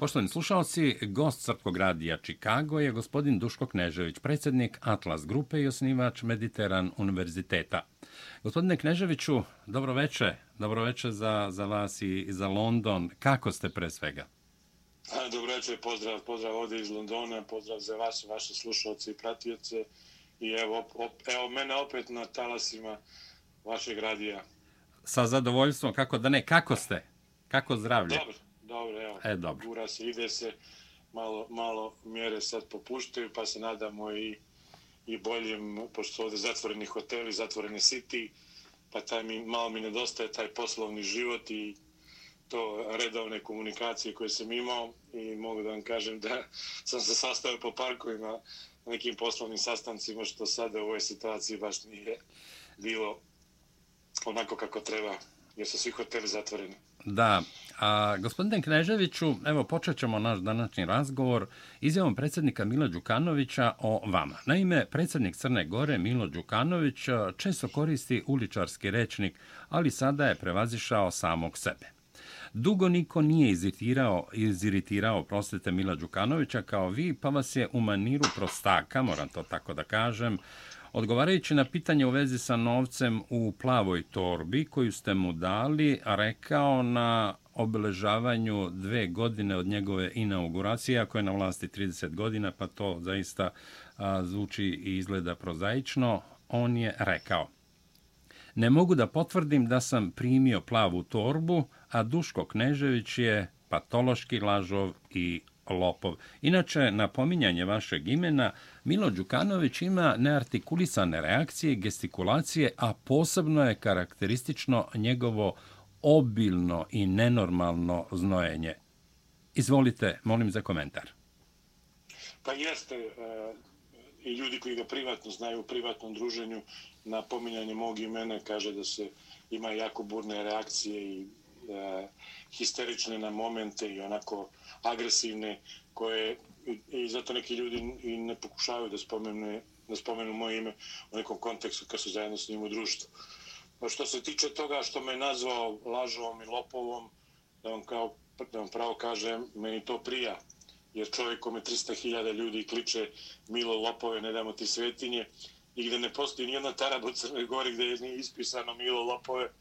Poštovani slušalci, gost Srpkog radija Čikago je gospodin Duško Knežević, predsjednik Atlas grupe i osnivač Mediteran univerziteta. Gospodine Kneževiću, dobro veče, dobro veče za, za vas i za London. Kako ste pre svega? Dobro veče, pozdrav, pozdrav ovdje iz Londona, pozdrav za vas, vaše slušalce i pratioce. I evo, op, evo mene opet na talasima vašeg radija. Sa zadovoljstvom, kako da ne, kako ste? Kako zdravlje? Dobro, dobro, evo. E, dobro. Gura se, ide se, malo, malo mjere sad popuštaju, pa se nadamo i, i boljim, pošto su ovdje zatvoreni hoteli, zatvorene city, pa taj mi, malo mi nedostaje taj poslovni život i to redovne komunikacije koje sam imao i mogu da vam kažem da sam se sastavio po parkovima nekim poslovnim sastancima što sada u ovoj situaciji baš nije bilo onako kako treba jer su svi hoteli zatvoreni. Da, a gospodine Kneževiću, evo počet ćemo naš današnji razgovor izjavom predsjednika Mila Đukanovića o vama. Naime, predsjednik Crne Gore Milo Đukanović e, često koristi uličarski rečnik, ali sada je prevazišao samog sebe. Dugo niko nije iziritirao, iziritirao prostite Mila Đukanovića kao vi, pa vas je u maniru prostaka, moram to tako da kažem, Odgovarajući na pitanje u vezi sa novcem u plavoj torbi koju ste mu dali, rekao na obeležavanju dve godine od njegove inauguracije, ako je na vlasti 30 godina, pa to zaista a, zvuči i izgleda prozaično, on je rekao Ne mogu da potvrdim da sam primio plavu torbu, a Duško Knežević je patološki lažov i lopov. Inače, na pominjanje vašeg imena, Milo Đukanović ima neartikulisane reakcije, gestikulacije, a posebno je karakteristično njegovo obilno i nenormalno znojenje. Izvolite, molim za komentar. Pa jeste, e, i ljudi koji ga privatno znaju u privatnom druženju na pominjanje mog imena kaže da se ima jako burne reakcije i e, histerične na momente i onako agresivne koje i, zato neki ljudi i ne pokušavaju da spomenu, da spomenu moje ime u nekom kontekstu kad su zajedno s njim u društvu. Pa što se tiče toga što me nazvao lažovom i lopovom, da vam, kao, da vam pravo kažem, meni to prija. Jer čovjek kome 300.000 ljudi kliče Milo Lopove, ne damo ti svetinje, i gde ne postoji nijedna tarab u Crnoj Gori gde je nije ispisano Milo Lopove,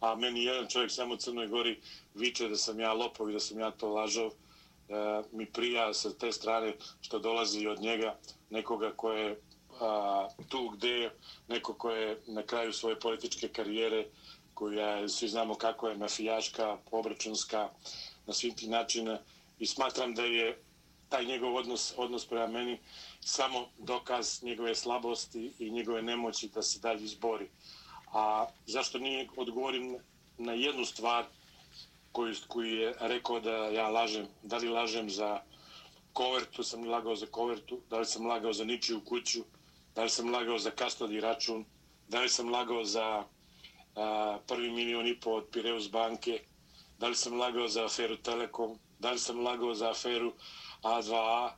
a meni jedan čovjek samo u Crnoj Gori viče da sam ja lopov i da sam ja to lažao, e, mi prija sa te strane što dolazi od njega nekoga ko je a, tu gde je neko ko je na kraju svoje političke karijere koja svi znamo kako je mafijaška, obračunska na svim ti načina i smatram da je taj njegov odnos, odnos prema meni samo dokaz njegove slabosti i njegove nemoći da se dalje izbori. A zašto nije odgovorim na jednu stvar koji, koji je rekao da ja lažem, da li lažem za kovertu, sam lagao za kovertu, da li sam lagao za ničiju kuću, da li sam lagao za kastodi račun, da li sam lagao za a, prvi milion i po od Pireus banke, da li sam lagao za aferu Telekom, da li sam lagao za aferu A2A,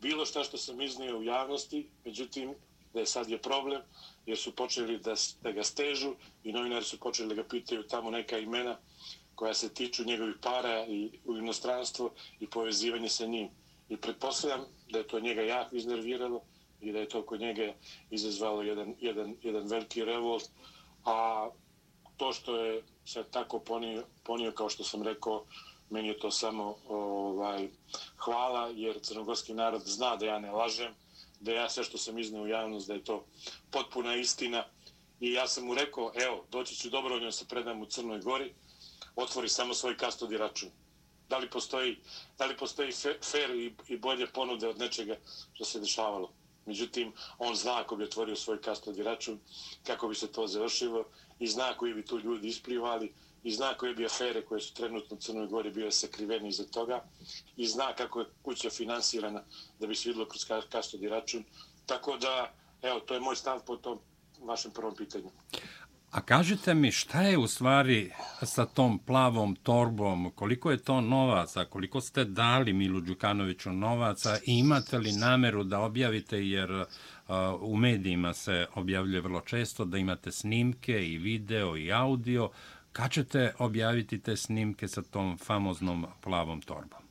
bilo šta što sam iznio u javnosti, međutim, da je sad je problem, jer su počeli da, da ga stežu i novinari su počeli da ga pitaju tamo neka imena, koja se tiču njegovih para i u inostranstvo i povezivanje sa njim. I pretpostavljam da je to njega jako iznerviralo i da je to kod njega izazvalo jedan, jedan, jedan veliki revolt. A to što je se tako ponio, ponio kao što sam rekao, meni je to samo ovaj hvala jer crnogorski narod zna da ja ne lažem, da ja sve što sam izneo u javnost da je to potpuna istina. I ja sam mu rekao, evo, doći ću dobrovoljno se predam u Crnoj Gori, otvori samo svoj kastodi račun. Da li postoji, da li postoji fair i, i bolje ponude od nečega što se dešavalo. Međutim, on zna ako bi otvorio svoj kastodi račun, kako bi se to završilo i zna koji bi tu ljudi isplivali i zna koje bi afere koje su trenutno u Crnoj Gori bile sakriveni iza toga i zna kako je kuća finansirana da bi se videlo kroz kastodi račun. Tako da, evo, to je moj stav po tom vašem prvom pitanju. A kažite mi šta je u stvari sa tom plavom torbom, koliko je to novaca, koliko ste dali Milu Đukanoviću novaca i imate li nameru da objavite, jer uh, u medijima se objavljuje vrlo često da imate snimke i video i audio, kad ćete objaviti te snimke sa tom famoznom plavom torbom?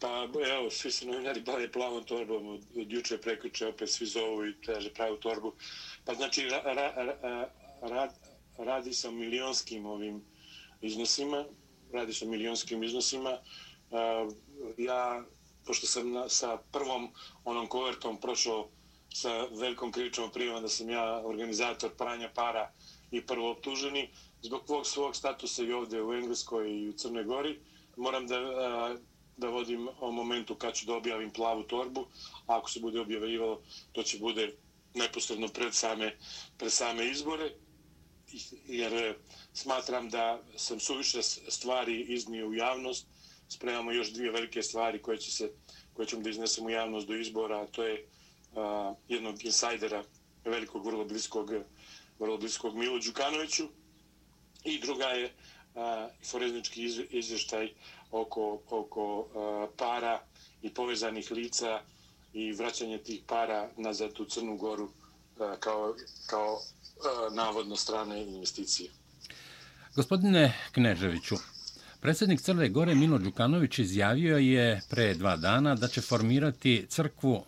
Pa evo, svi se novinari bave plavom torbom, od, od juče prekuče opet svi zovu i traže pravu torbu. Pa znači, ra, ra, ra, ra, radi sa milionskim ovim iznosima, radi sa milionskim iznosima. Uh, ja, pošto sam na, sa prvom onom kovertom prošao sa velikom krivičnom prijevom da sam ja organizator pranja para i prvo optuženi, zbog svog, svog statusa i ovdje u Engleskoj i u Crnoj Gori, moram da, da vodim o momentu kad ću da objavim plavu torbu, a ako se bude objavljivalo, to će bude neposredno pred same, pred same izbore. Jer e, smatram da sam suviše stvari iznio u javnost. Spremamo još dvije velike stvari koje, će se, koje ćemo da iznesemo u javnost do izbora, a to je a, jednog insajdera velikog, vrlo bliskog, vrlo bliskog Milo Đukanoviću i druga je a, foreznički izvještaj oko, oko a, para i povezanih lica i vraćanje tih para nazad u Crnu Goru a, kao, kao E, navodno strane investicije. Gospodine Kneževiću, predsjednik Crne Gore Milo Đukanović izjavio je pre dva dana da će formirati crkvu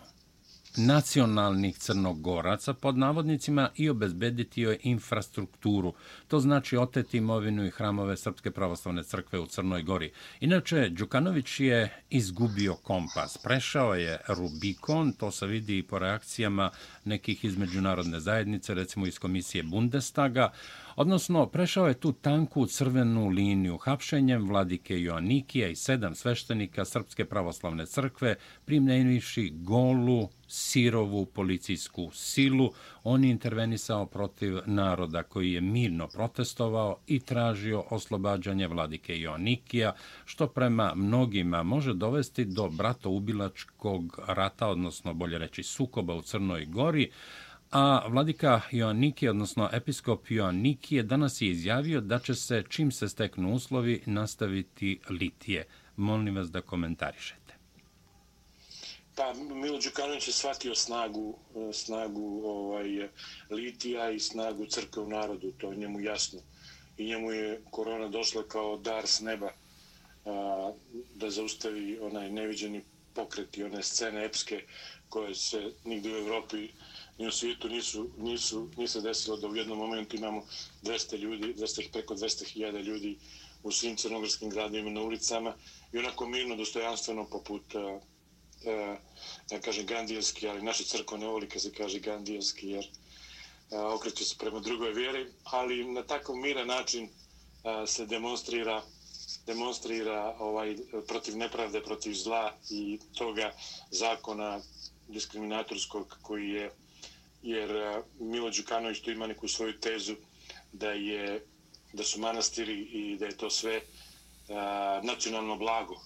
nacionalnih crnogoraca pod navodnicima i obezbediti joj infrastrukturu. To znači oteti imovinu i hramove Srpske pravoslavne crkve u Crnoj Gori. Inače, Đukanović je izgubio kompas. Prešao je Rubikon, to se vidi i po reakcijama nekih iz međunarodne zajednice, recimo iz komisije Bundestaga. Odnosno, prešao je tu tanku crvenu liniju hapšenjem vladike Joannikija i sedam sveštenika Srpske pravoslavne crkve, primljenivši golu sirovu policijsku silu. On je intervenisao protiv naroda koji je mirno protestovao i tražio oslobađanje vladike Joannikija, što prema mnogima može dovesti do bratoubilačkog rata, odnosno bolje reći sukoba u Crnoj Gori, A vladika Joanniki, odnosno episkop Joanniki, je danas je izjavio da će se, čim se steknu uslovi, nastaviti litije. Molim vas da komentarišete. Pa, Milo Đukanović je shvatio snagu, snagu ovaj, litija i snagu crkve u narodu, to je njemu jasno. I njemu je korona došla kao dar s neba a, da zaustavi onaj neviđeni pokret i one scene epske koje se nigdje u Evropi ni u svijetu nisu, nisu, nije se desilo da u jednom momentu imamo 200 ljudi, 200, preko 200.000 ljudi u svim crnogorskim gradovima na ulicama i onako mirno, dostojanstveno poput uh, uh, ja kažem gandijski, ali naše crkva ne voli kad se kaže gandijski jer uh, okreće se prema drugoj vjeri, ali na takav miran način uh, se demonstrira demonstrira ovaj protiv nepravde, protiv zla i toga zakona diskriminatorskog koji je jer eh, Milo Đukanović tu ima neku svoju tezu da je da su manastiri i da je to sve a, nacionalno blago.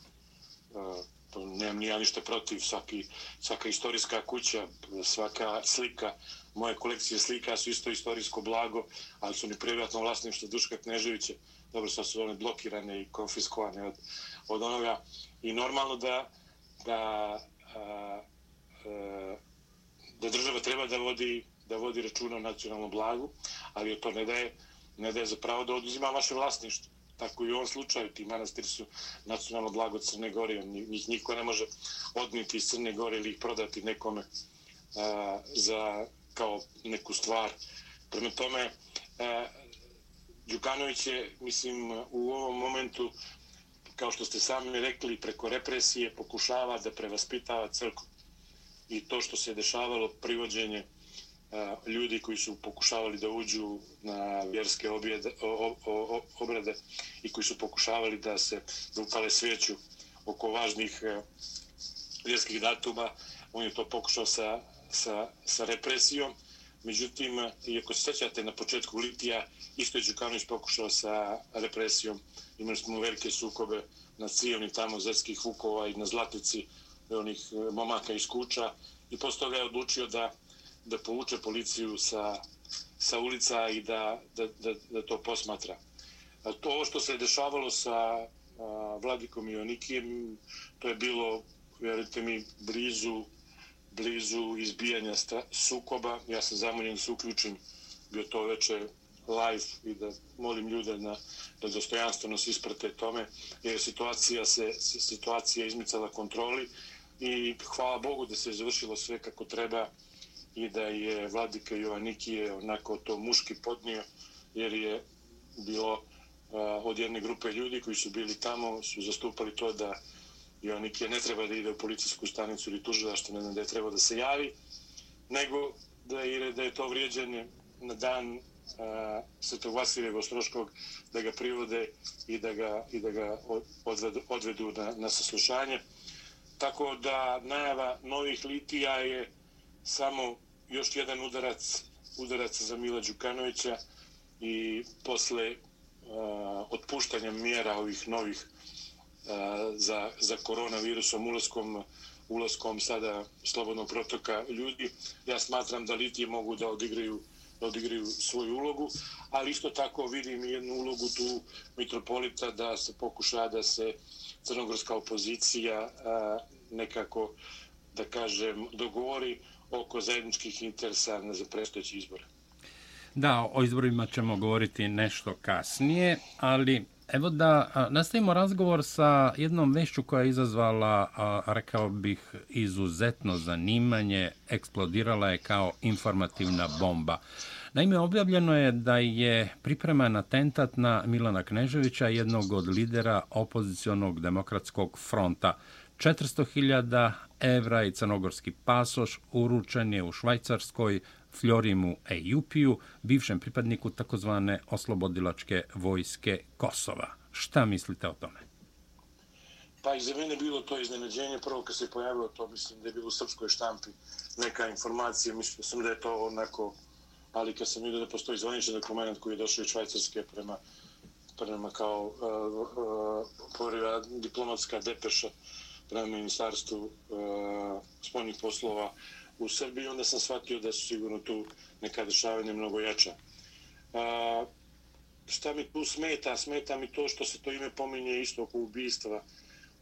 A, to nemam nija ništa protiv, svaki, svaka istorijska kuća, svaka slika, moje kolekcije slika su isto istorijsko blago, ali su ni privatno vlasništvo Duška Kneževića, dobro sad su one blokirane i konfiskovane od, od onoga. I normalno da, da a, a, da država treba da vodi da vodi računa o nacionalnom blagu, ali to ne daje, ne daje za pravo da oduzima vaše vlasništvo. Tako i u ovom slučaju, ti manastiri su nacionalno blago Crne Gore, njih niko ne može odniti iz Crne Gore ili ih prodati nekome a, za kao neku stvar. Prema tome, a, Đukanović je, mislim, u ovom momentu, kao što ste sami rekli, preko represije pokušava da prevaspitava crkvu i to što se dešavalo privođenje a, ljudi koji su pokušavali da uđu na vjerske objede, o, o, o, obrade i koji su pokušavali da se upale sveću oko važnih a, vjerskih datuma, on je to pokušao sa, sa, sa represijom. Međutim, iako se sećate na početku Litija, isto je Đukanović pokušao sa represijom. Imali smo velike sukobe na cijelni tamo zetskih vukova i na Zlatici, onih eh, momaka iz kuća i posle toga je odlučio da, da povuče policiju sa, sa ulica i da, da, da, da to posmatra. A to ovo što se je dešavalo sa a, Vladikom i Onikijem, to je bilo, vjerujte mi, blizu, blizu izbijanja stra, sukoba. Ja sam zamoljen da se uključim, bio to veče live i da molim ljude na, da dostojanstveno se isprate tome, jer situacija se situacija izmicala kontroli i hvala Bogu da se završilo sve kako treba i da je vladika Jovanikije onako to muški podnio, jer je bilo uh, od jedne grupe ljudi koji su bili tamo, su zastupali to da Jovanikije ne treba da ide u policijsku stanicu ili tužilaštvo, ne znam da je treba da se javi, nego da je, da je to vrijeđanje na dan a, Svetog Vasilija Ostroškog da ga privode i da ga, i da ga odvedu, odvedu na, na saslušanje. Tako da najava novih litija je samo još jedan udarac, udarac za Mila Đukanovića i posle uh, otpuštanja mjera ovih novih uh, za, za koronavirusom ulaskom ulaskom sada slobodnog protoka ljudi, ja smatram da litije mogu da odigraju da odigraju svoju ulogu, ali isto tako vidim jednu ulogu tu mitropolita da se pokuša da se crnogorska opozicija nekako, da kažem, dogovori oko zajedničkih interesa za predstojeći izbore. Da, o izborima ćemo govoriti nešto kasnije, ali evo da nastavimo razgovor sa jednom vešću koja je izazvala, rekao bih, izuzetno zanimanje, eksplodirala je kao informativna bomba. Naime, objavljeno je da je pripreman atentat na Milana Kneževića, jednog od lidera opozicionog demokratskog fronta. 400.000 evra i crnogorski pasoš uručen je u Švajcarskoj Florimu Ejupiju, bivšem pripadniku takozvane oslobodilačke vojske Kosova. Šta mislite o tome? Pa i za mene bilo to iznenađenje. Prvo kad se pojavilo to, mislim da je bilo u srpskoj štampi neka informacija. Mislim sam da je to onako, ali kad sam vidio da postoji zvaničan dokument koji je došao iz Švajcarske prema, prema kao uh, uh, diplomatska depeša prema ministarstvu uh, spolnih poslova u Srbiji, onda sam shvatio da su sigurno tu neka dešavanja mnogo jača. Uh, šta mi tu smeta? Smeta mi to što se to ime pominje isto oko ubistva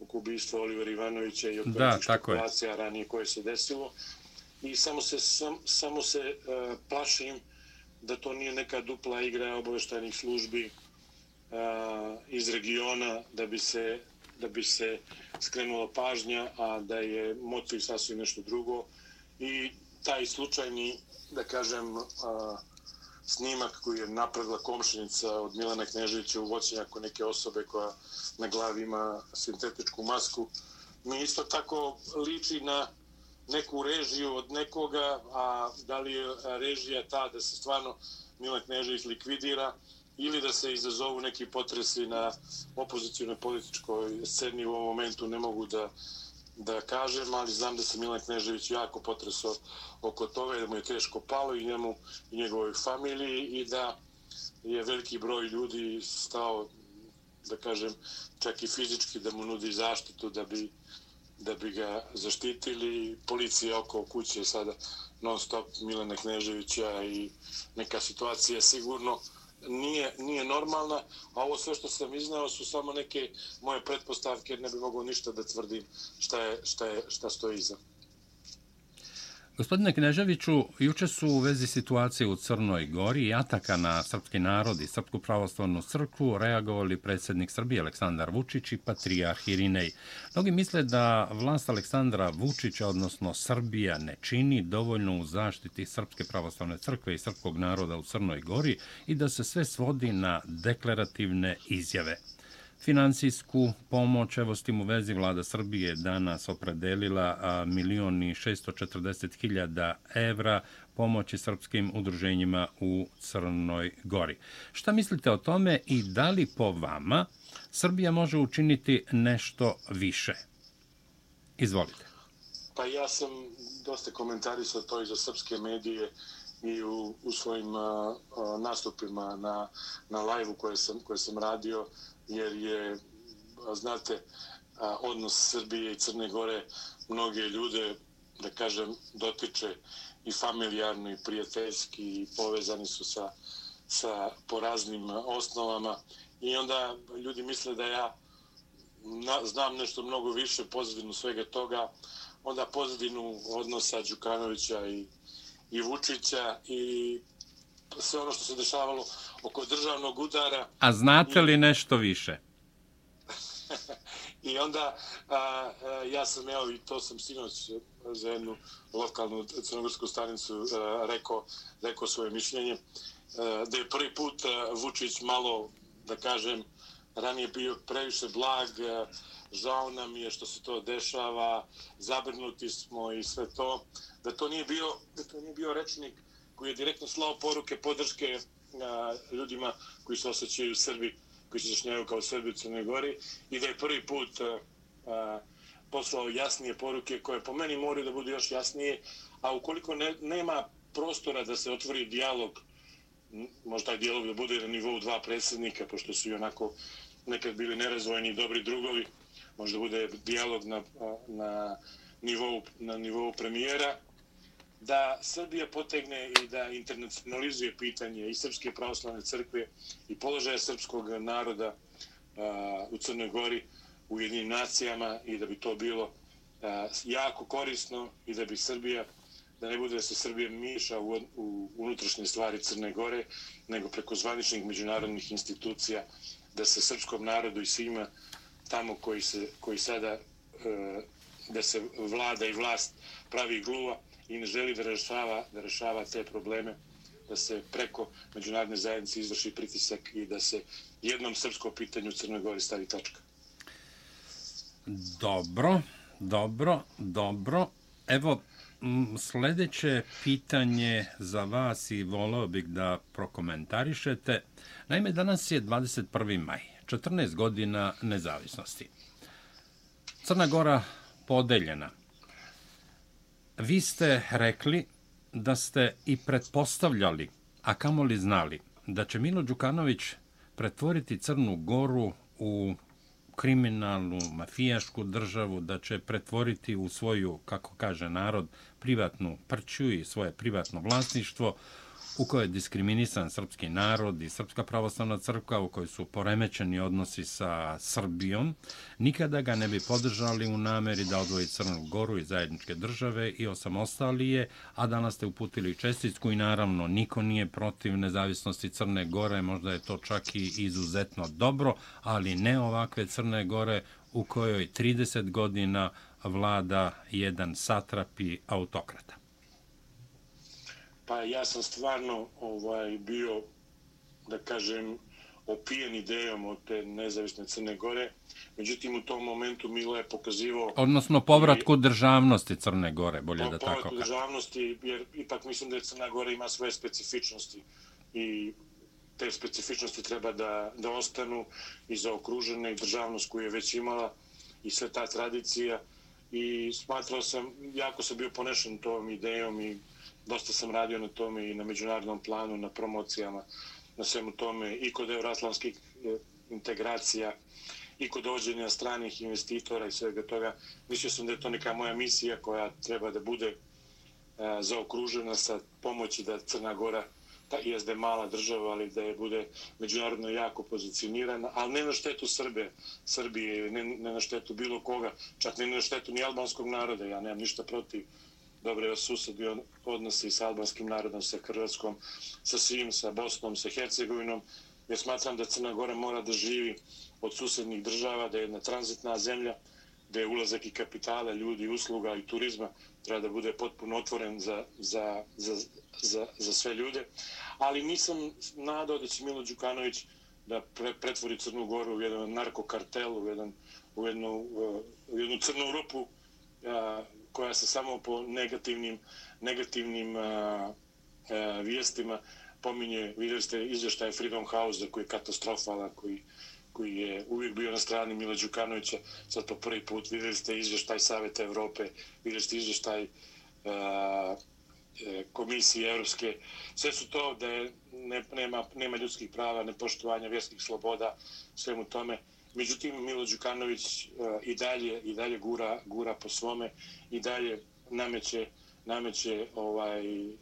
oko ubistva Oliver Ivanovića i oko da, špekulacija ranije koje se desilo. I samo se, sam, samo se uh, plašim da to nije neka dupla igra obaveštajnih službi uh, iz regiona da bi se da bi se skrenula pažnja, a da je motiv sasvim nešto drugo. I taj slučajni, da kažem, a, snimak koji je napravila komšinica od Milana Kneževića u voćenjaku neke osobe koja na glavi ima sintetičku masku, mi isto tako liči na neku režiju od nekoga, a da li je režija ta da se stvarno Milan Knežević likvidira, ili da se izazovu neki potresi na opozicijalnoj političkoj sceni u ovom momentu ne mogu da da kažem, ali znam da se Milan Knežević jako potresao oko toga da mu je teško palo i njemu i njegovoj familiji i da je veliki broj ljudi stao da kažem čak i fizički da mu nudi zaštitu da bi da bi ga zaštitili. Policija oko kuće sada non stop Milana Kneževića i neka situacija sigurno nije, nije normalna, a ovo sve što sam iznao su samo neke moje pretpostavke, ne bi mogao ništa da tvrdim šta, je, šta, je, šta stoji iza. Gospodine Kneževiću, juče su u vezi situacije u Crnoj Gori i ataka na srpski narod i Srpsku pravoslavnu crkvu reagovali predsjednik Srbije Aleksandar Vučić i patrijarh Irinej. Mnogi misle da vlast Aleksandra Vučića, odnosno Srbija, ne čini dovoljno u zaštiti Srpske pravoslavne crkve i Srpskog naroda u Crnoj Gori i da se sve svodi na deklarativne izjave. Financijsku pomoć, evo s tim u vezi vlada Srbije danas opredelila milioni 640 hiljada evra pomoći srpskim udruženjima u Crnoj Gori. Šta mislite o tome i da li po vama Srbija može učiniti nešto više? Izvolite. Pa ja sam dosta komentarisao to i za srpske medije i u, u svojim a, a, nastupima na, na live-u koje sam, koje sam radio jer je, znate, odnos Srbije i Crne Gore mnoge ljude, da kažem, dotiče i familijarno i prijateljski i povezani su sa, sa po raznim osnovama. I onda ljudi misle da ja na, znam nešto mnogo više pozadinu svega toga, onda pozadinu odnosa Đukanovića i, i Vučića i sve ono što se dešavalo oko državnog udara. A znate li nešto više? I onda a, a, ja sam, evo, i to sam sinoć za jednu lokalnu crnogorsku stanicu a, rekao, rekao svoje mišljenje, a, da je prvi put a, Vučić malo, da kažem, ranije bio previše blag, a, žao nam je što se to dešava, zabrnuti smo i sve to, da to nije bio, da to nije bio rečnik koji je direktno slao poruke podrške a, ljudima koji se osjećaju u Srbiji koji se zašnjaju kao Srbi u Crnoj Gori i da je prvi put a, a, poslao jasnije poruke koje po meni moraju da budu još jasnije, a ukoliko ne, nema prostora da se otvori dijalog, možda taj dijalog da bude na nivou dva predsjednika, pošto su i onako nekad bili nerazvojni i dobri drugovi, možda bude dijalog na, na, nivou, na nivou premijera, da Srbija potegne i da internacionalizuje pitanje i Srpske pravoslavne crkve i položaja srpskog naroda a, u Crnoj Gori u jednim nacijama i da bi to bilo a, jako korisno i da bi Srbija da ne bude da se Srbija miša u, u unutrašnje stvari Crne Gore, nego preko zvaničnih međunarodnih institucija, da se srpskom narodu i svima tamo koji, se, koji sada, e, da se vlada i vlast pravi gluva, i ne želi da rešava, da rešava te probleme, da se preko međunarodne zajednice izvrši pritisak i da se jednom srpsko pitanje u Crnoj Gori stavi tačka. Dobro, dobro, dobro. Evo, sljedeće pitanje za vas i voleo bih da prokomentarišete. Naime, danas je 21. maj, 14 godina nezavisnosti. Crna Gora podeljena. Vi ste rekli da ste i pretpostavljali, a kamoli znali, da će Milo Đukanović pretvoriti Crnu Goru u kriminalnu, mafijašku državu, da će pretvoriti u svoju, kako kaže narod, privatnu prću i svoje privatno vlasništvo, u kojoj je diskriminisan srpski narod i Srpska pravoslavna crkva, u kojoj su poremećeni odnosi sa Srbijom, nikada ga ne bi podržali u nameri da odvoji Crnu Goru i zajedničke države i osamostali je, a danas ste uputili čestitku i naravno niko nije protiv nezavisnosti Crne Gore, možda je to čak i izuzetno dobro, ali ne ovakve Crne Gore u kojoj 30 godina vlada jedan satrapi autokrata. Pa ja sam stvarno ovaj bio, da kažem, opijen idejom od te nezavisne Crne Gore. Međutim, u tom momentu Milo je pokazivao... Odnosno povratku i, državnosti Crne Gore, bolje da tako kažem. Državnosti, jer ipak mislim da je Crna Gora ima svoje specifičnosti i te specifičnosti treba da, da ostanu i za okružene i državnost koju je već imala i sve ta tradicija. I smatrao sam, jako sam bio ponešen tom idejom i dosta sam radio na tome i na međunarodnom planu, na promocijama, na svemu tome i kod euroatlanskih e, integracija i kod dođenja stranih investitora i svega toga. Mislio sam da je to neka moja misija koja treba da bude e, zaokružena sa pomoći da Crna Gora ta jezde mala država, ali da je bude međunarodno jako pozicionirana, ali ne na štetu Srbe, Srbije, ne, ne na štetu bilo koga, čak ne na štetu ni albanskog naroda, ja nemam ništa protiv dobre susedi odnosi sa albanskim narodom, sa Hrvatskom, sa svim, sa Bosnom, sa Hercegovinom, jer smatram da Crna Gora mora da živi od susednih država, da je jedna tranzitna zemlja, da je ulazak i kapitala, ljudi, usluga i turizma treba da bude potpuno otvoren za, za, za, za, za sve ljude. Ali nisam nadao da će Milo Đukanović da pre, pretvori Crnu Goru u jedan narkokartel, u, jedan, u, jednu, u jednu crnu rupu koja se samo po negativnim negativnim a, a, vijestima pominje, vidjeli ste izvještaj Freedom House koji je katastrofala, koji, koji je uvijek bio na strani Mila Đukanovića, sad po prvi put vidjeli ste izvještaj Saveta Evrope, vidjeli ste izvještaj a, e, komisije evropske, sve su to da je, ne, nema, nema ljudskih prava, nepoštovanja vjerskih sloboda, svemu tome. Međutim, Milo Đukanović e, i dalje i dalje gura gura po svome i dalje nameće nameće ovaj e,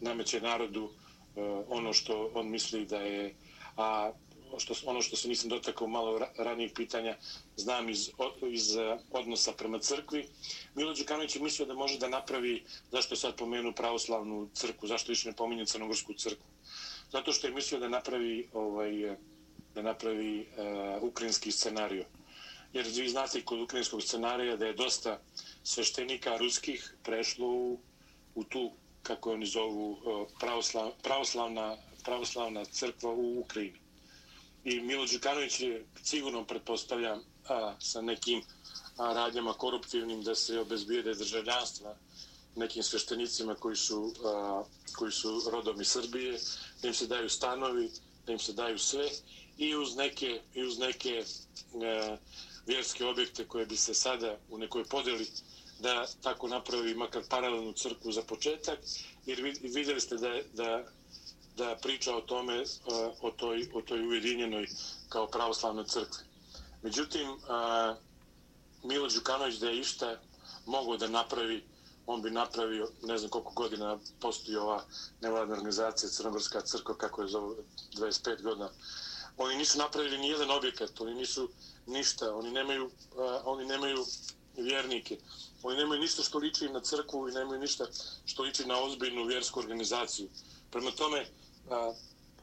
nameće narodu e, ono što on misli da je a što, ono što se nisam dotakao malo ranijih pitanja, znam iz, iz odnosa prema crkvi. Milo Đukanović je mislio da može da napravi, zašto je sad pomenu pravoslavnu crkvu, zašto više ne pominje crnogorsku crkvu. Zato što je mislio da napravi, ovaj, da napravi uh, ukrajinski scenariju. Jer vi znate kod ukrajinskog scenarija da je dosta sveštenika ruskih prešlo u, u tu, kako oni zovu, e, pravoslav, pravoslavna, pravoslavna crkva u Ukrajini i Milo Đukanović je sigurno pretpostavlja a, sa nekim a, radnjama koruptivnim da se obezbijede državljanstva nekim sveštenicima koji su, a, koji su rodom iz Srbije, da im se daju stanovi, da im se daju sve i uz neke, i uz neke e, vjerske objekte koje bi se sada u nekoj podeli da tako napravi makar paralelnu crkvu za početak, jer vidjeli ste da, da da priča o tome, e, o toj, o toj ujedinjenoj kao pravoslavnoj crkvi. Međutim, e, Milo Đukanović da je išta mogao da napravi, on bi napravio, ne znam koliko godina postoji ova nevladna organizacija Crnogorska crkva, kako je zove 25 godina. Oni nisu napravili ni jedan objekat, oni nisu ništa, oni nemaju, uh, oni nemaju vjernike. Oni nemaju ništa što liči na crkvu i nemaju ništa što liči na ozbiljnu vjersku organizaciju. Prema tome,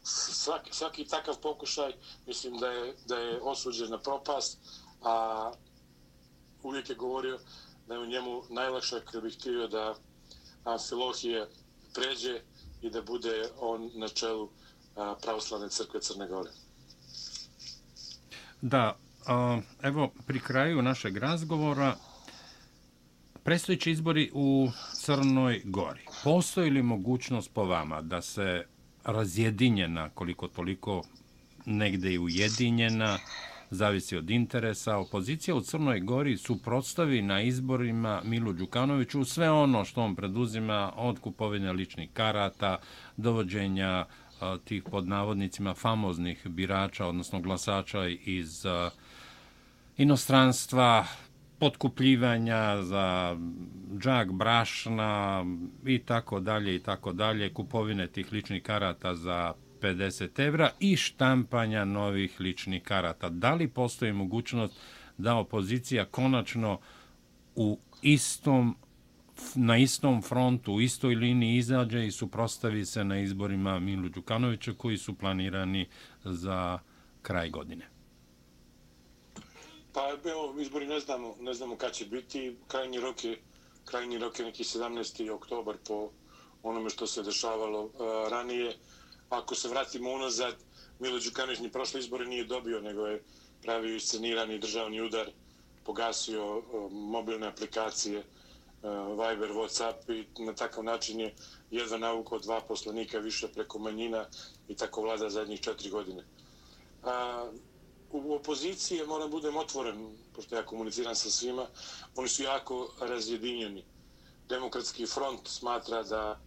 svaki, svaki takav pokušaj mislim da je, da je osuđen na propast, a uvijek je govorio da je u njemu najlakše kada bih htio da Amfilohije pređe i da bude on na čelu pravoslavne crkve Crne Gore. Da, evo pri kraju našeg razgovora Prestojići izbori u Crnoj Gori. Postoji li mogućnost po vama da se razjedinjena, koliko toliko negde i ujedinjena, zavisi od interesa. Opozicija u Crnoj Gori suprotstavi na izborima Milu Đukanoviću sve ono što on preduzima od kupovine ličnih karata, dovođenja tih pod navodnicima famoznih birača, odnosno glasača iz inostranstva, potkupljivanja za džak brašna i tako dalje i tako dalje, kupovine tih ličnih karata za 50 evra i štampanja novih ličnih karata. Da li postoji mogućnost da opozicija konačno u istom na istom frontu, u istoj liniji izađe i suprostavi se na izborima Milu Đukanovića koji su planirani za kraj godine? Pa evo, izbori ne znamo, ne znamo kad će biti. Krajnji rok je, krajnji rok je neki 17. oktobar po onome što se dešavalo uh, ranije. Ako se vratimo unazad, Milo Đukanović ni prošle izbore nije dobio, nego je pravio iscenirani državni udar, pogasio uh, mobilne aplikacije uh, E, Viber, Whatsapp i na takav način je jedan navukao dva poslanika više preko manjina i tako vlada zadnjih četiri godine. Uh, u opoziciji, moram budem otvoren, pošto ja komuniciram sa svima, oni su jako razjedinjeni. Demokratski front smatra da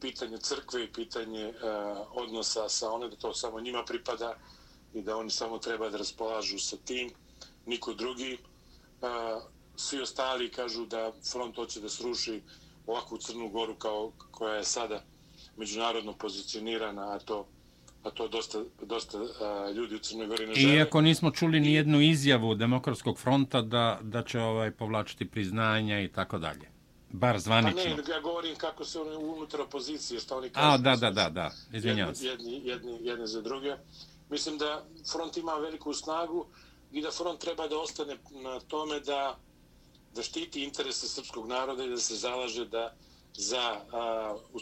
pitanje crkve i pitanje a, odnosa sa one, da to samo njima pripada i da oni samo treba da raspolažu sa tim, niko drugi. Uh, svi ostali kažu da front hoće da sruši ovakvu Crnu Goru kao, koja je sada međunarodno pozicionirana, a to a to dosta, dosta a, ljudi u Crnoj Gori ne žele. Iako nismo čuli ni jednu izjavu Demokratskog fronta da, da će ovaj povlačiti priznanja i tako dalje. Bar zvanično. Pa ne, ja govorim kako se oni unutar opozicije, što oni kažu. A, da, da, da, da, izvinjavam se. Jedni, jedni, jedni za druge. Mislim da front ima veliku snagu i da front treba da ostane na tome da da štiti interese srpskog naroda i da se zalaže da za a, uh,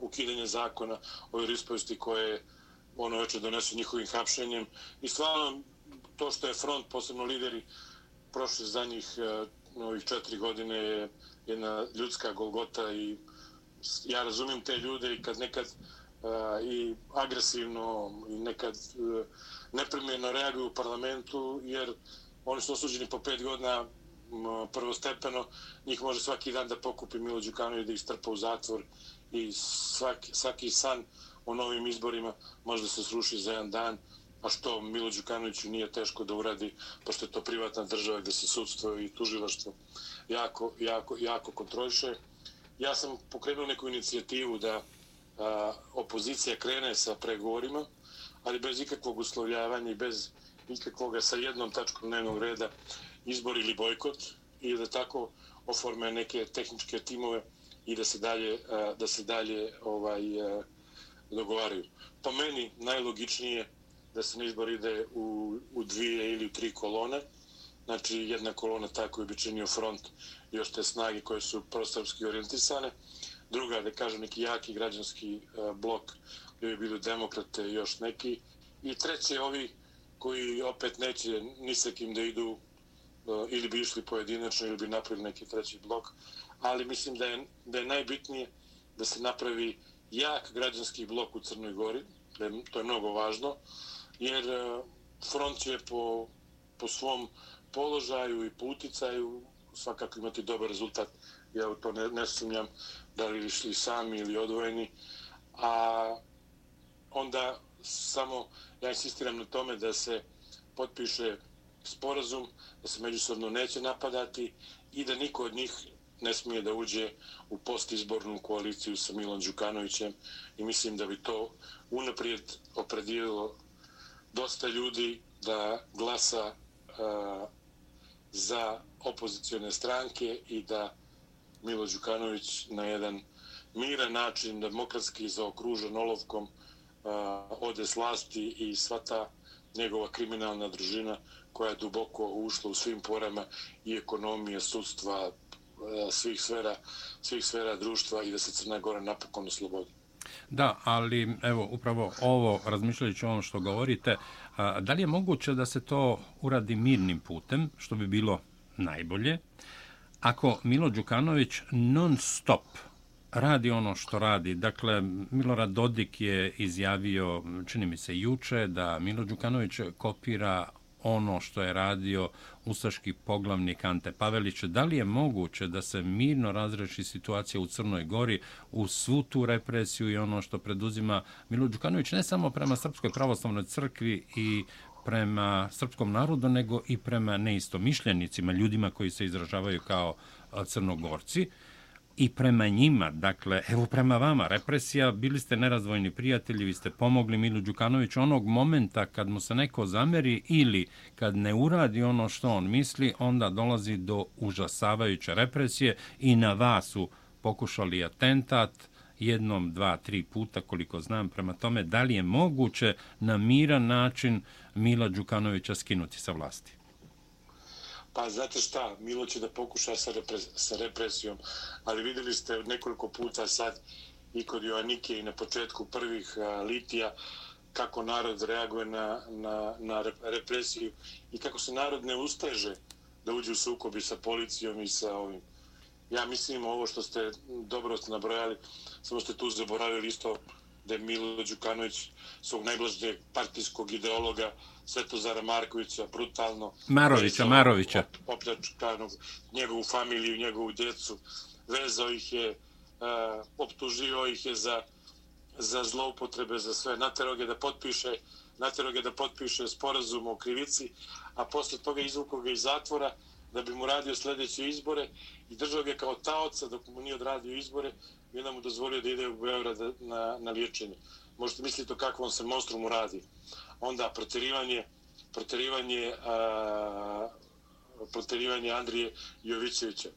ukidanje zakona o vjerispovesti koje ono već donesu njihovim hapšenjem. I stvarno to što je front, posebno lideri, prošli za njih ovih četiri godine je jedna ljudska golgota i ja razumijem te ljude i kad nekad a, i agresivno i nekad e, neprimjerno reaguju u parlamentu jer oni su osuđeni po pet godina prvostepeno, njih može svaki dan da pokupi Milo Đukanović da ih strpa u zatvor i svaki, svaki san o novim izborima može da se sruši za jedan dan, a što Milo Đukanoviću nije teško da uradi, pošto je to privatna država gde se sudstvo i tužilaštvo jako, jako, jako kontroliše. Ja sam pokrenuo neku inicijativu da a, opozicija krene sa pregovorima, ali bez ikakvog uslovljavanja i bez ikakvog sa jednom tačkom dnevnog reda izbor ili bojkot i da tako oforme neke tehničke timove i da se dalje, da se dalje ovaj, dogovaraju. Po meni najlogičnije da se na izbor ide u, u dvije ili u tri kolone. Znači jedna kolona ta koju bi činio front još te snage koje su prosrpski orijentisane. Druga, da kažem, neki jaki građanski blok gdje bi bili demokrate i još neki. I treći ovi koji opet neće ni sa kim da idu E, ili bi išli pojedinačno ili bi napravili neki treći blok. Ali mislim da je, da je najbitnije da se napravi jak građanski blok u Crnoj Gori. da To je mnogo važno. Jer e, front će po, po svom položaju i po uticaju svakako imati dobar rezultat. Ja u to ne, ne sumnjam da li išli sami ili odvojeni. A onda samo ja insistiram na tome da se potpiše sporazum, da se međusobno neće napadati i da niko od njih ne smije da uđe u postizbornu koaliciju sa Milan Đukanovićem. I mislim da bi to unaprijed opredijelo dosta ljudi da glasa a, za opozicione stranke i da Milo Đukanović na jedan miran način, demokratski zaokružen olovkom, a, ode s vlasti i sva ta njegova kriminalna družina koja je duboko ušla u svim porama i ekonomije, sudstva, e, svih sfera, svih sfera društva i da se Crna Gora napokon oslobodi. Da, ali evo, upravo ovo, razmišljajući o ovom što govorite, a, da li je moguće da se to uradi mirnim putem, što bi bilo najbolje, ako Milo Đukanović non stop radi ono što radi. Dakle, Milorad Dodik je izjavio, čini mi se juče, da Milo Đukanović kopira ono što je radio ustaški poglavnik Ante Pavelić. Da li je moguće da se mirno razreši situacija u Crnoj Gori u svu tu represiju i ono što preduzima Milo Đukanović ne samo prema Srpskoj pravoslavnoj crkvi i prema srpskom narodu, nego i prema neistomišljenicima, ljudima koji se izražavaju kao crnogorci i prema njima, dakle, evo prema vama, represija, bili ste nerazvojni prijatelji, vi ste pomogli Milu Đukanoviću onog momenta kad mu se neko zameri ili kad ne uradi ono što on misli, onda dolazi do užasavajuće represije i na vas su pokušali atentat jednom, dva, tri puta, koliko znam, prema tome, da li je moguće na miran način Mila Đukanovića skinuti sa vlasti? Pa znate šta, Milo će da pokuša sa, repre, sa represijom, ali videli ste nekoliko puta sad i kod Joannike i na početku prvih a, litija kako narod reaguje na, na, na represiju i kako se narod ne usteže da uđe u sukobi sa policijom i sa ovim. Ja mislim ovo što ste dobro ste nabrojali, samo ste tu zaboravili isto da je Milo Đukanović svog najblažnjeg partijskog ideologa Svetozara Markovića brutalno Marovića, Marovića. opljačkanog njegovu familiju, njegovu djecu. Vezao ih je uh, optužio ih je za za zloupotrebe, za sve. Nateroge da potpiše nateroge da potpiše sporazum o krivici a posle toga izvukao ga iz zatvora da bi mu radio sljedeće izbore i držao ga kao taoca dok mu nije odradio izbore i onda mu dozvolio da ide u Beograd na, na liječenje. Možete misliti o kakvom se monstrumu radi. Onda proterivanje, proterivanje, a, proterivanje Andrije Jovićevića,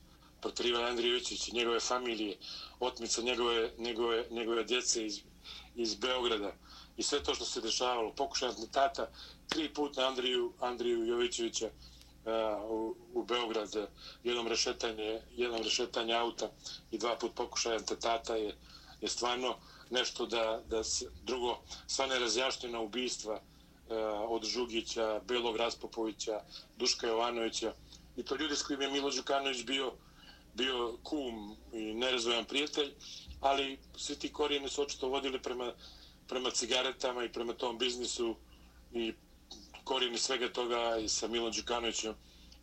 proterivanje Andrije Jovićevića, njegove familije, otmica njegove, njegove, njegove djece iz, iz Beograda i sve to što se dešavalo. Pokušaj atentata, tri puta Andriju, Andriju Jovićevića, E, u, u Beograd jednom rešetanje, jednom rešetanje auta i dva put pokušaj atentata je, je stvarno nešto da, da se, drugo, sva nerazjašnjena ubistva e, od Žugića, Belog Raspopovića, Duška Jovanovića i to ljudi s kojim je Milo Đukanović bio, bio kum i nerazvojan prijatelj, ali svi ti korijeni su očito vodili prema, prema cigaretama i prema tom biznisu i korijeni svega toga i sa Milom Đukanovićem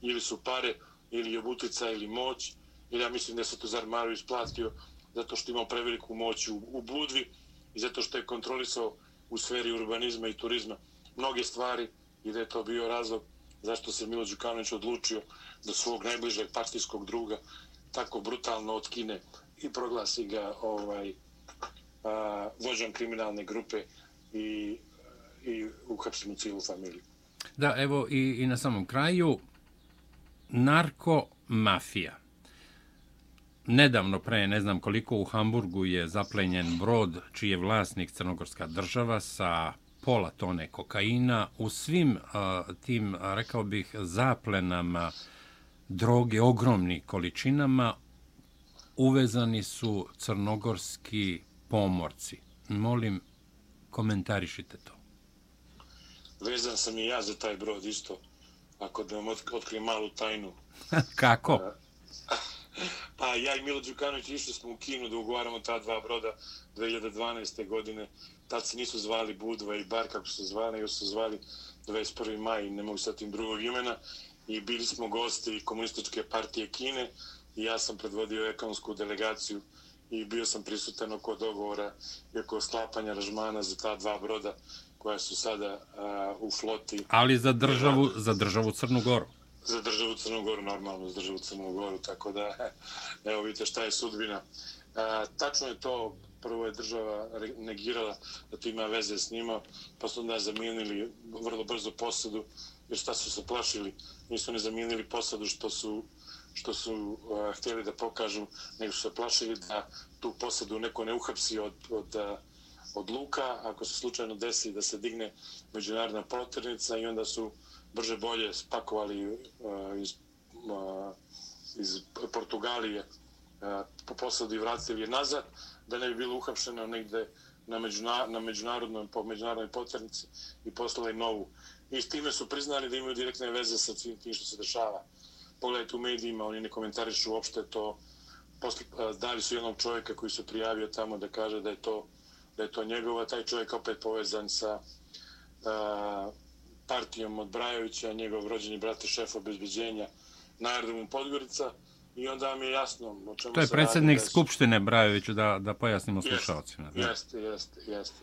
ili su pare, ili je butica, ili moć. Ili ja mislim da se to Zarmarović platio zato što imao preveliku moć u, u Budvi i zato što je kontrolisao u sferi urbanizma i turizma mnoge stvari i da je to bio razlog zašto se Milo Đukanović odlučio da svog najbližeg partijskog druga tako brutalno otkine i proglasi ga ovaj a, vođom kriminalne grupe i i uhapsimo cijelu familiju. Da, evo i, i na samom kraju, narkomafija. Nedavno pre, ne znam koliko, u Hamburgu je zaplenjen brod čiji je vlasnik Crnogorska država sa pola tone kokaina. U svim a, tim, rekao bih, zaplenama droge ogromnih količinama uvezani su crnogorski pomorci. Molim, komentarišite to. Vezan sam i ja za taj brod isto. Ako da vam otkrijem malu tajnu. Kako? Pa ja i Milo Đukanović išli smo u Kinu da ugovaramo ta dva broda 2012. godine. Tad se nisu zvali Budva i Bar kako su zvali, nego su zvali 21. maj, ne mogu sad tim drugog imena. I bili smo gosti komunističke partije Kine i ja sam predvodio ekonomsku delegaciju i bio sam prisutan oko dogovora i oko sklapanja ražmana za ta dva broda koja su sada uh, u floti. Ali za državu, za državu Crnu Goru za državu Crnu Goru, normalno za državu Crnu Goru, tako da, evo vidite šta je sudbina. A, tačno je to, prvo je država negirala da to ima veze s njima, pa su onda zamijenili vrlo brzo posadu, jer šta su se plašili, nisu ne zamijenili posadu što su što su htjeli da pokažu, nego su se plašili da tu posadu neko ne uhapsi od, od, od luka, ako se slučajno desi da se digne međunarodna poternica i onda su brže bolje spakovali uh, iz, uh, iz Portugalije uh, po posadu i vratili je nazad, da ne bi bilo uhapšeno negde na, međuna, na međunarodnoj, po međunarodnoj poternici i poslali novu. I s time su priznali da imaju direktne veze sa tim što se dešava. Pogledajte u medijima, oni ne komentarišu uopšte to. Posle, uh, dali su jednog čovjeka koji se prijavio tamo da kaže da je to da je to njegova, taj čovjek opet povezan sa uh, partijom od Brajovića, njegov rođeni brat i šef obezbeđenja na aerodromu Podgorica i onda mi je jasno o čemu To je predsjednik radi, Skupštine Brajoviću, da, da pojasnimo slušalcima. Jeste, jeste, jeste.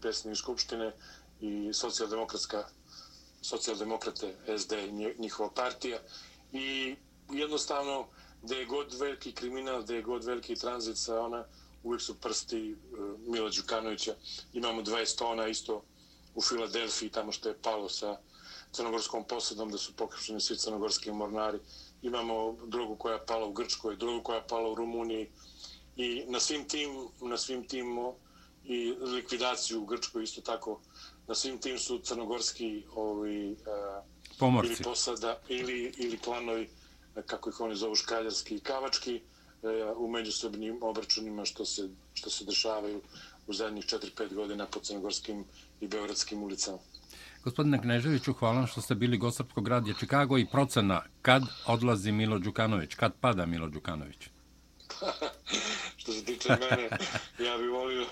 Predsjednik Skupštine i socijaldemokratska socijaldemokrate SD, njihova partija. I jednostavno, gde je god veliki kriminal, gde je god veliki tranzit sa ona, uvijek su prsti uh, Mila Đukanovića. Imamo 20 tona isto u Filadelfiji, tamo što je palo sa crnogorskom posadom, da su pokršeni svi crnogorski mornari. Imamo drugu koja je pala u Grčkoj, drugu koja je pala u Rumuniji. I na svim tim, na svim tim i likvidaciju u Grčkoj isto tako, na svim tim su crnogorski ovi, uh, ili posada, ili, ili klanovi, kako ih oni zovu, škaljarski i kavački, uh, u međusobnim obračunima što se, što se dešavaju u zadnjih 4-5 godina po crnogorskim i beogradskim ulicama. Gospodine Kneževiću, hvala što ste bili gost Srpskog radija Čikago i procena kad odlazi Milo Đukanović, kad pada Milo Đukanović? što se tiče mene, ja bih volio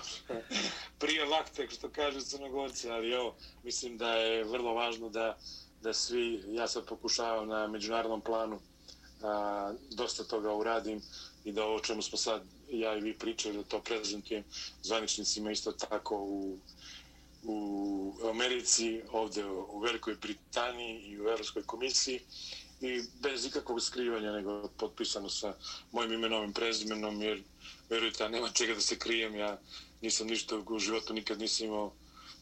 prije vaktek, što kaže Crnogorci, ali evo, mislim da je vrlo važno da, da svi, ja sad pokušavam na međunarodnom planu, a, dosta toga uradim i da ovo čemu smo sad ja i vi pričali, da to prezentujem zvaničnicima isto tako u u Americi, ovdje u Velikoj Britaniji i u Evropskoj komisiji. I bez ikakvog skrivanja, nego potpisano sa mojim imenom i prezimenom, jer verujte, nema čega da se krijem, ja nisam ništa u životu, nikad nisam imao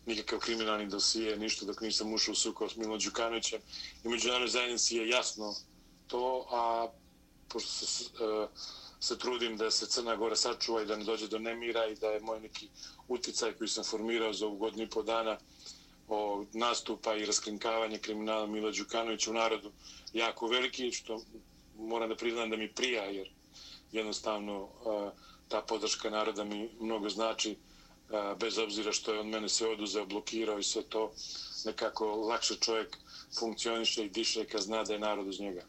nikakav kriminalni dosije, ništa dok nisam ušao u suko s Milo Đukanovićem. I međunarodnoj zajednici je jasno to, a pošto se e, se trudim da se Crna Gora sačuva i da ne dođe do nemira i da je moj neki uticaj koji sam formirao za ovu godinu i po dana o nastupa i raskrinkavanje kriminala Mila Đukanovića u narodu jako veliki, što moram da priznam da mi prija, jer jednostavno e, ta podrška naroda mi mnogo znači, e, bez obzira što je on mene sve oduzeo, blokirao i sve to, nekako lakše čovjek funkcioniše i diše kad zna da je narod uz njega.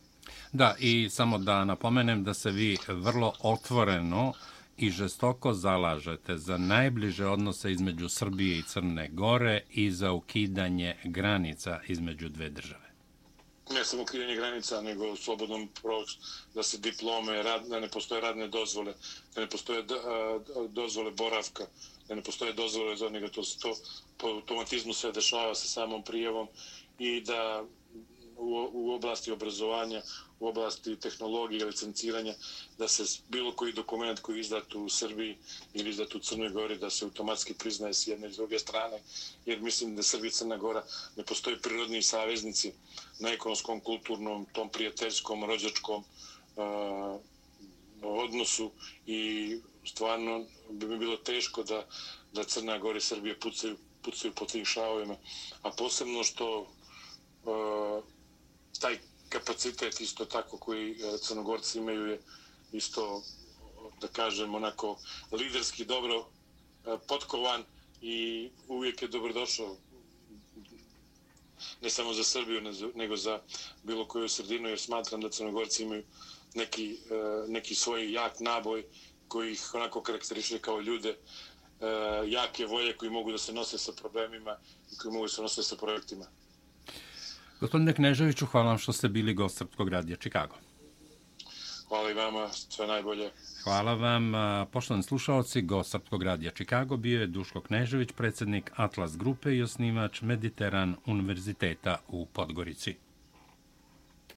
Da, i samo da napomenem da se vi vrlo otvoreno i žestoko zalažete za najbliže odnose između Srbije i Crne Gore i za ukidanje granica između dve države. Ne samo ukidanje granica, nego slobodnom proč, da se diplome, rad, da ne postoje radne dozvole, da ne postoje dozvole boravka, da ne postoje dozvole za njega, to, to po automatizmu sve dešava sa samom prijevom i da u, u oblasti obrazovanja, u oblasti tehnologije, licenciranja, da se bilo koji dokument koji je izdat u Srbiji ili izdat u Crnoj Gori, da se automatski priznaje s jedne i s druge strane, jer mislim da Srbija i Crna Gora ne postoji prirodni saveznici na ekonomskom, kulturnom, tom prijateljskom, rođačkom uh, odnosu i stvarno bi mi bilo teško da, da Crna Gora i Srbija pucaju, pucaju po tim šavovima, a posebno što uh, taj kapacitet isto tako koji e, Crnogorci imaju je isto da kažem onako liderski dobro e, potkovan i uvijek je dobrodošao ne samo za Srbiju nego za bilo koju sredinu jer smatram da Crnogorci imaju neki, e, neki svoj jak naboj koji ih onako karakteriše kao ljude jake volje koji mogu da se nose sa problemima i koji mogu da se nose sa projektima. Gospodine Kneževiću, hvala vam što ste bili gost Srpskog radija Čikago. Hvala i vama, sve najbolje. Hvala vam. Poštovani slušalci, gost Srpskog radija Čikago bio je Duško Knežević, predsjednik Atlas Grupe i osnivač Mediteran Univerziteta u Podgorici.